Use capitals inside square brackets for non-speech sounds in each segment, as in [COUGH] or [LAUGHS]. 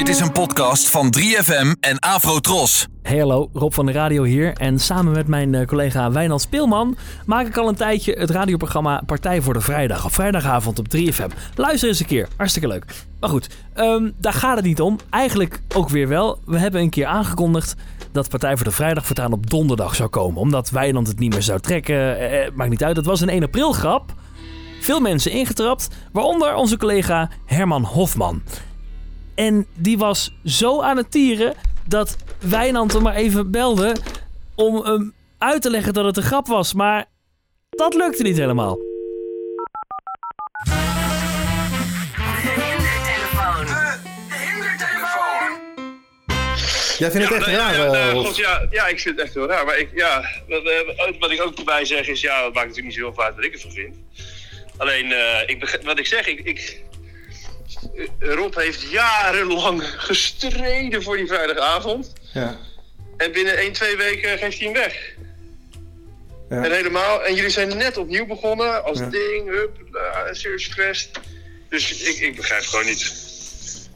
Dit is een podcast van 3FM en Afrotros. Hey hallo, Rob van de Radio hier. En samen met mijn eh, collega Wijnald Speelman maak ik al een tijdje het radioprogramma Partij voor de Vrijdag. Op vrijdagavond op 3FM. Luister eens een keer, hartstikke leuk. Maar goed, ehm, daar gaat het niet om. Eigenlijk ook weer wel. We hebben een keer aangekondigd dat Partij voor de Vrijdag voortaan op donderdag zou komen. Omdat Wijnand het niet meer zou trekken. Eh, eh, maakt niet uit, het was een 1 april grap. Veel mensen ingetrapt, waaronder onze collega Herman Hofman. En die was zo aan het tieren dat Wijnand hem maar even belde om hem uit te leggen dat het een grap was. Maar dat lukte niet helemaal. Jij vindt het echt nou, raar, ja, eh, nou, Rolf? God, ja, ja, ik vind het echt heel raar. Maar ik, ja, wat, eh, wat ik ook erbij zeg is, ja, het maakt natuurlijk niet zoveel uit wat ik ervan vind. Alleen, eh, ik, wat ik zeg, ik, ik, eh, Rob heeft jarenlang [LAUGHS] gestreden voor die vrijdagavond. Ja. En binnen 1, 2 weken geeft hij hem weg. Ja. En helemaal, en jullie zijn net opnieuw begonnen als Ja. ding, hup, uh, Serious Quest. Dus ik, ik begrijp het gewoon niet.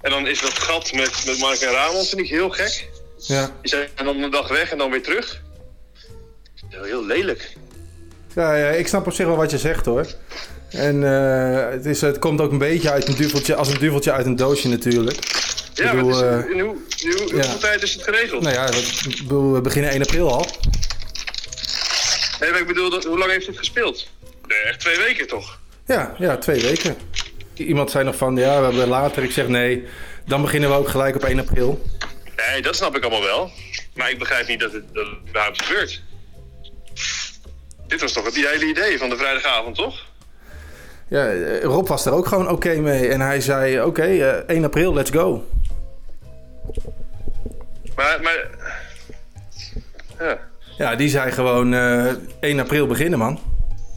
En dan is dat gat met, met Mark en Ramon, vind ik heel gek. Ja. Die zijn dan een dag weg en dan weer terug. Heel, heel lelijk. Ja, ja, ik snap op zich wel wat je zegt hoor. En eh, het, is, het komt ook een beetje uit een duveltje, als een duveltje uit een doosje natuurlijk. Ja, bedoel, wat is, eh, in hoe, in hoe- ja. hoeveel tijd is het geregeld? Nou ja, ik bedoel, we beginnen 1 april al. Nee, maar ik bedoel, dat, hoe lang heeft het gespeeld? Nee, echt twee weken toch? Ja, ja, twee weken. Iemand zei nog van, ja, we hebben later. Ik zeg nee, dan beginnen we ook gelijk op 1 april. Nee, dat snap ik allemaal wel. Maar ik begrijp niet dat het, dat het überhaupt gebeurt. Dit was toch het hele idee van de vrijdagavond, toch? Ja, eh, Rob was er ook gewoon oké mee. En hij zei, oké, eh, 1 april, let's go. Maar, maar... Ja. Ja, die zei gewoon eh 1 april beginnen, man.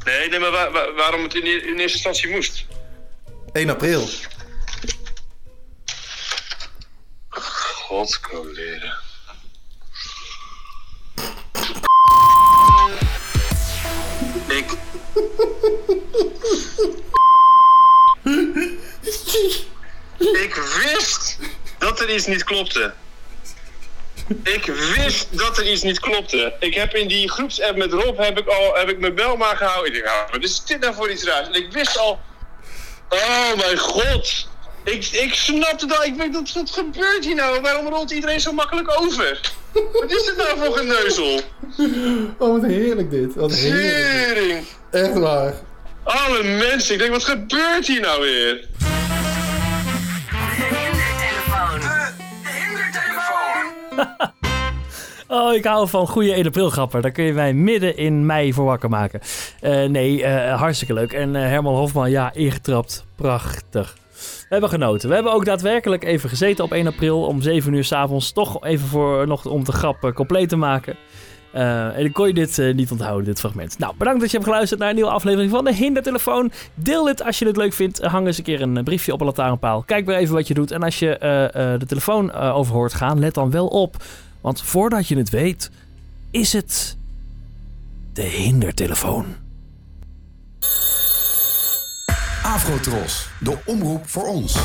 Nee, nee, maar wa- wa- waarom het in, in eerste instantie moest? 1 april. Godkoleren. Ik... Ik wist dat er iets niet klopte. Ik wist dat er iets niet klopte. Ik heb in die groepsapp met Rob heb ik al heb ik mijn bel maar gehouden. Ik dacht, wat is dit nou voor iets raars? En ik wist al, Oh mijn god. Ik, ik snapte dat. Ik weet wat gebeurt hier nou? Waarom rolt iedereen zo makkelijk over? Wat is dit nou voor geneuzel? Oh, wat heerlijk dit. Wat heerlijk. Echt waar. Alle mensen. Ik denk, wat gebeurt hier nou weer? [LAUGHS] Oh, ik hou van goede 1 april grappen. Daar kun je mij midden in mei voor wakker maken. Eh, nee, eh, hartstikke leuk. En eh, Herman Hofman, ja, ingetrapt. Prachtig. We hebben genoten. We hebben ook daadwerkelijk even gezeten op 1 april om 7 uur s'avonds. Toch even voor, nog om de grap compleet te maken. Eh, en ik kon je dit eh, niet onthouden, dit fragment. Nou, bedankt dat je hebt geluisterd naar een nieuwe aflevering van de Hindertelefoon. Deel dit als je het leuk vindt. Hang eens een keer een eh, briefje op een lantaarnpaal. Kijk weer even wat je doet. En als je eh, eh, de telefoon eh, over hoort gaan, let dan wel op. Want voordat je het weet, is het de hindertelefoon. Afrotros, de omroep voor ons.